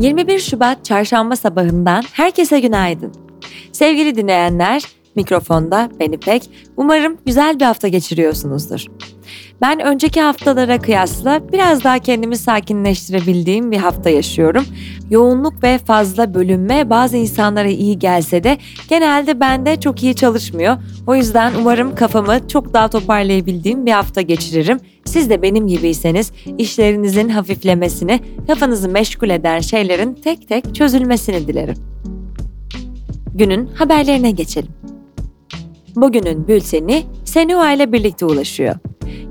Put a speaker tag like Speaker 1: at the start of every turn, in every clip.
Speaker 1: 21 Şubat çarşamba sabahından herkese günaydın. Sevgili dinleyenler, mikrofonda ben İpek. Umarım güzel bir hafta geçiriyorsunuzdur. Ben önceki haftalara kıyasla biraz daha kendimi sakinleştirebildiğim bir hafta yaşıyorum. Yoğunluk ve fazla bölünme bazı insanlara iyi gelse de genelde bende çok iyi çalışmıyor. O yüzden umarım kafamı çok daha toparlayabildiğim bir hafta geçiririm. Siz de benim gibiyseniz işlerinizin hafiflemesini, kafanızı meşgul eden şeylerin tek tek çözülmesini dilerim. Günün haberlerine geçelim. Bugünün bülteni Senua ile birlikte ulaşıyor.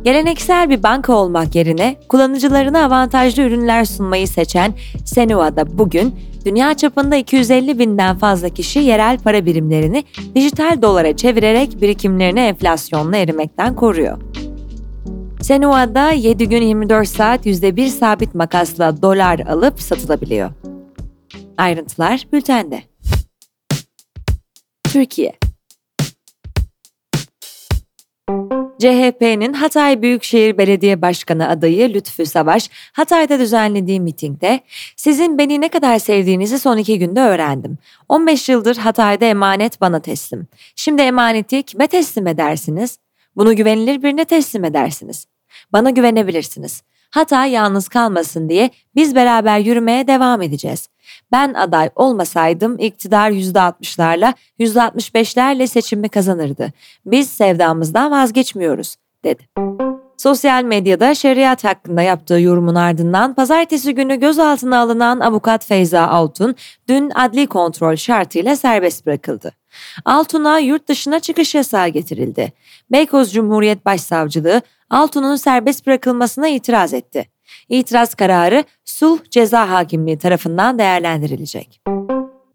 Speaker 1: Geleneksel bir banka olmak yerine kullanıcılarına avantajlı ürünler sunmayı seçen Senua'da bugün dünya çapında 250 binden fazla kişi yerel para birimlerini dijital dolara çevirerek birikimlerini enflasyonla erimekten koruyor. Senua'da 7 gün 24 saat %1 sabit makasla dolar alıp satılabiliyor. Ayrıntılar bültende. Türkiye CHP'nin Hatay Büyükşehir Belediye Başkanı adayı Lütfü Savaş, Hatay'da düzenlediği mitingde sizin beni ne kadar sevdiğinizi son iki günde öğrendim. 15 yıldır Hatay'da emanet bana teslim. Şimdi emaneti kime teslim edersiniz? Bunu güvenilir birine teslim edersiniz. Bana güvenebilirsiniz. Hatay yalnız kalmasın diye biz beraber yürümeye devam edeceğiz. Ben aday olmasaydım iktidar %60'larla %65'lerle seçimi kazanırdı. Biz sevdamızdan vazgeçmiyoruz, dedi. Sosyal medyada şeriat hakkında yaptığı yorumun ardından pazartesi günü gözaltına alınan avukat Feyza Altun dün adli kontrol şartıyla serbest bırakıldı. Altun'a yurt dışına çıkış yasağı getirildi. Beykoz Cumhuriyet Başsavcılığı Altun'un serbest bırakılmasına itiraz etti. İtiraz kararı Sulh Ceza Hakimliği tarafından değerlendirilecek.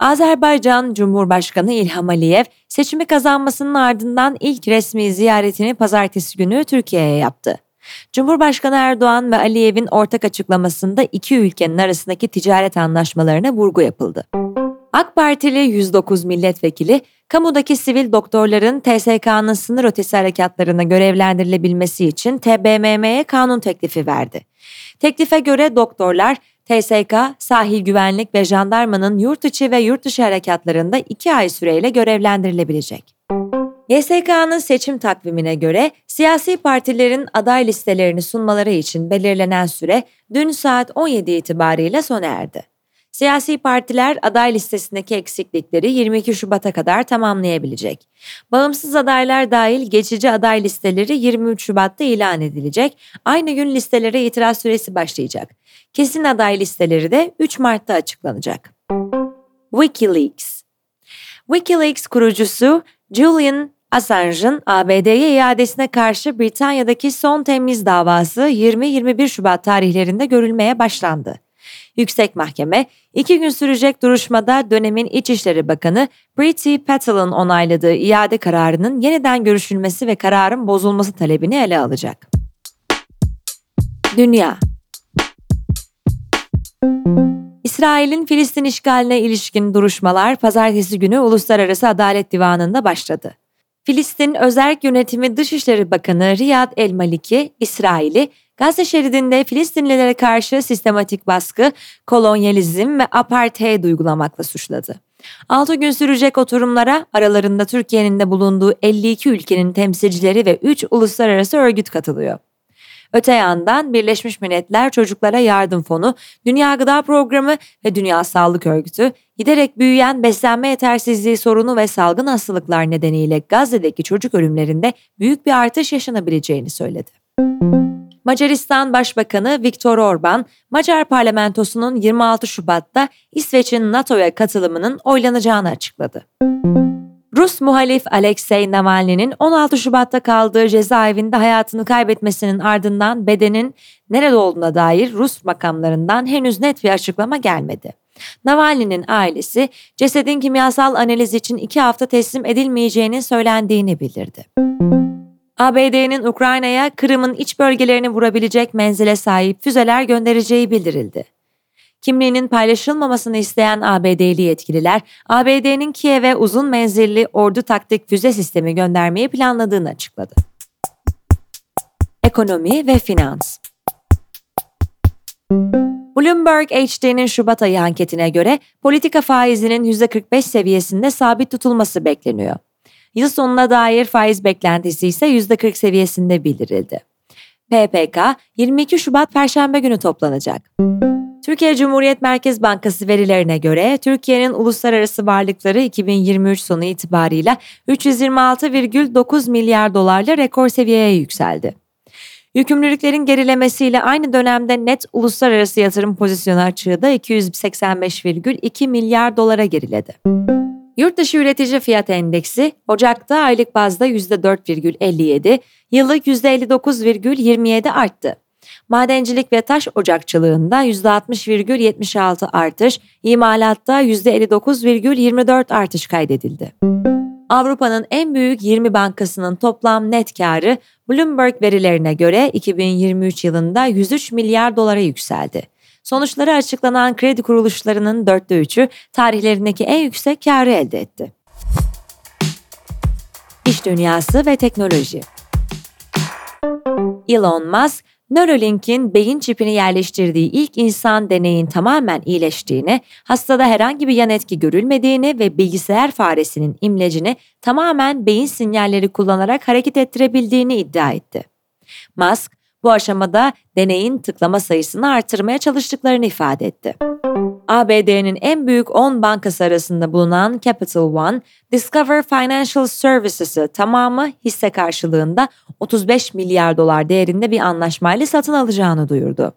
Speaker 1: Azerbaycan Cumhurbaşkanı İlham Aliyev seçimi kazanmasının ardından ilk resmi ziyaretini pazartesi günü Türkiye'ye yaptı. Cumhurbaşkanı Erdoğan ve Aliyev'in ortak açıklamasında iki ülkenin arasındaki ticaret anlaşmalarına vurgu yapıldı. AK Partili 109 milletvekili, kamudaki sivil doktorların TSK'nın sınır ötesi harekatlarına görevlendirilebilmesi için TBMM'ye kanun teklifi verdi. Teklife göre doktorlar TSK, sahil güvenlik ve jandarmanın yurt içi ve yurt dışı harekatlarında 2 ay süreyle görevlendirilebilecek. YSK'nın seçim takvimine göre siyasi partilerin aday listelerini sunmaları için belirlenen süre dün saat 17 itibariyle sona erdi. Siyasi partiler aday listesindeki eksiklikleri 22 Şubat'a kadar tamamlayabilecek. Bağımsız adaylar dahil geçici aday listeleri 23 Şubat'ta ilan edilecek. Aynı gün listelere itiraz süresi başlayacak. Kesin aday listeleri de 3 Mart'ta açıklanacak. WikiLeaks WikiLeaks kurucusu Julian Assange'ın ABD'ye iadesine karşı Britanya'daki son temiz davası 20-21 Şubat tarihlerinde görülmeye başlandı. Yüksek Mahkeme, iki gün sürecek duruşmada dönemin İçişleri Bakanı Priti Patel'ın onayladığı iade kararının yeniden görüşülmesi ve kararın bozulması talebini ele alacak. Dünya İsrail'in Filistin işgaline ilişkin duruşmalar pazartesi günü Uluslararası Adalet Divanı'nda başladı. Filistin Özerk Yönetimi Dışişleri Bakanı Riyad El Maliki, İsrail'i Gazze şeridinde Filistinlilere karşı sistematik baskı, kolonyalizm ve apartheid uygulamakla suçladı. 6 gün sürecek oturumlara aralarında Türkiye'nin de bulunduğu 52 ülkenin temsilcileri ve 3 uluslararası örgüt katılıyor. Öte yandan Birleşmiş Milletler Çocuklara Yardım Fonu, Dünya Gıda Programı ve Dünya Sağlık Örgütü giderek büyüyen beslenme yetersizliği sorunu ve salgın hastalıklar nedeniyle Gazze'deki çocuk ölümlerinde büyük bir artış yaşanabileceğini söyledi. Macaristan Başbakanı Viktor Orban, Macar parlamentosunun 26 Şubat'ta İsveç'in NATO'ya katılımının oylanacağını açıkladı. Rus muhalif Alexei Navalny'nin 16 Şubat'ta kaldığı cezaevinde hayatını kaybetmesinin ardından bedenin nerede olduğuna dair Rus makamlarından henüz net bir açıklama gelmedi. Navalny'nin ailesi cesedin kimyasal analiz için iki hafta teslim edilmeyeceğinin söylendiğini bildirdi. ABD'nin Ukrayna'ya Kırım'ın iç bölgelerini vurabilecek menzile sahip füzeler göndereceği bildirildi. Kimliğinin paylaşılmamasını isteyen ABD'li yetkililer, ABD'nin Kiev'e uzun menzilli ordu taktik füze sistemi göndermeyi planladığını açıkladı. Ekonomi ve finans Bloomberg HD'nin Şubat ayı anketine göre politika faizinin %45 seviyesinde sabit tutulması bekleniyor. Yıl sonuna dair faiz beklentisi ise %40 seviyesinde bildirildi. PPK 22 Şubat Perşembe günü toplanacak. Türkiye Cumhuriyet Merkez Bankası verilerine göre Türkiye'nin uluslararası varlıkları 2023 sonu itibarıyla 326,9 milyar dolarla rekor seviyeye yükseldi. Yükümlülüklerin gerilemesiyle aynı dönemde net uluslararası yatırım pozisyonu açığı da 285,2 milyar dolara geriledi. Yurtdışı üretici fiyat endeksi Ocak'ta aylık bazda %4,57, yıllık %59,27 arttı. Madencilik ve taş ocakçılığında %60,76 artış, imalatta %59,24 artış kaydedildi. Avrupa'nın en büyük 20 bankasının toplam net karı Bloomberg verilerine göre 2023 yılında 103 milyar dolara yükseldi. Sonuçları açıklanan kredi kuruluşlarının dörtte üçü tarihlerindeki en yüksek karı elde etti. İş dünyası ve teknoloji Elon Musk, Neuralink'in beyin çipini yerleştirdiği ilk insan deneyin tamamen iyileştiğini, hastada herhangi bir yan etki görülmediğini ve bilgisayar faresinin imlecini tamamen beyin sinyalleri kullanarak hareket ettirebildiğini iddia etti. Musk, bu aşamada deneyin tıklama sayısını artırmaya çalıştıklarını ifade etti. ABD'nin en büyük 10 bankası arasında bulunan Capital One, Discover Financial Services'ı tamamı hisse karşılığında 35 milyar dolar değerinde bir anlaşmayla satın alacağını duyurdu.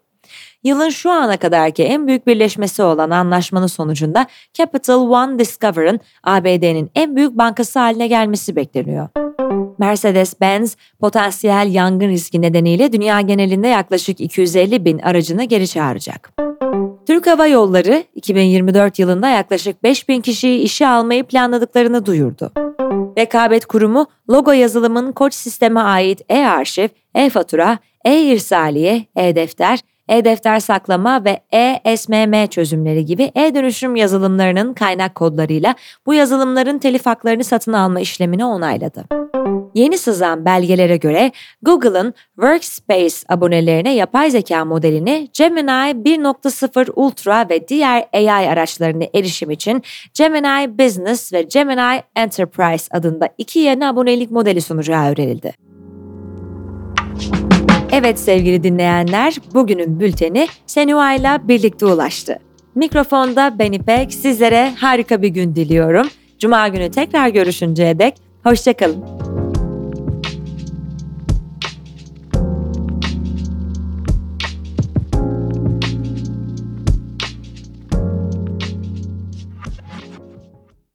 Speaker 1: Yılın şu ana kadarki en büyük birleşmesi olan anlaşmanın sonucunda Capital One Discover'ın ABD'nin en büyük bankası haline gelmesi bekleniyor. Mercedes-Benz potansiyel yangın riski nedeniyle dünya genelinde yaklaşık 250 bin aracını geri çağıracak. Türk Hava Yolları 2024 yılında yaklaşık 5 bin kişiyi işe almayı planladıklarını duyurdu. Rekabet Kurumu logo yazılımın koç sisteme ait e-arşiv, e-fatura, e-irsaliye, e-defter, e-defter saklama ve e-SMM çözümleri gibi e-dönüşüm yazılımlarının kaynak kodlarıyla bu yazılımların telif haklarını satın alma işlemini onayladı. Yeni sızan belgelere göre Google'ın Workspace abonelerine yapay zeka modelini Gemini 1.0 Ultra ve diğer AI araçlarına erişim için Gemini Business ve Gemini Enterprise adında iki yeni abonelik modeli sunacağı öğrenildi. Evet sevgili dinleyenler, bugünün bülteni Senua ile birlikte ulaştı. Mikrofonda ben İpek, sizlere harika bir gün diliyorum. Cuma günü tekrar görüşünceye dek hoşçakalın.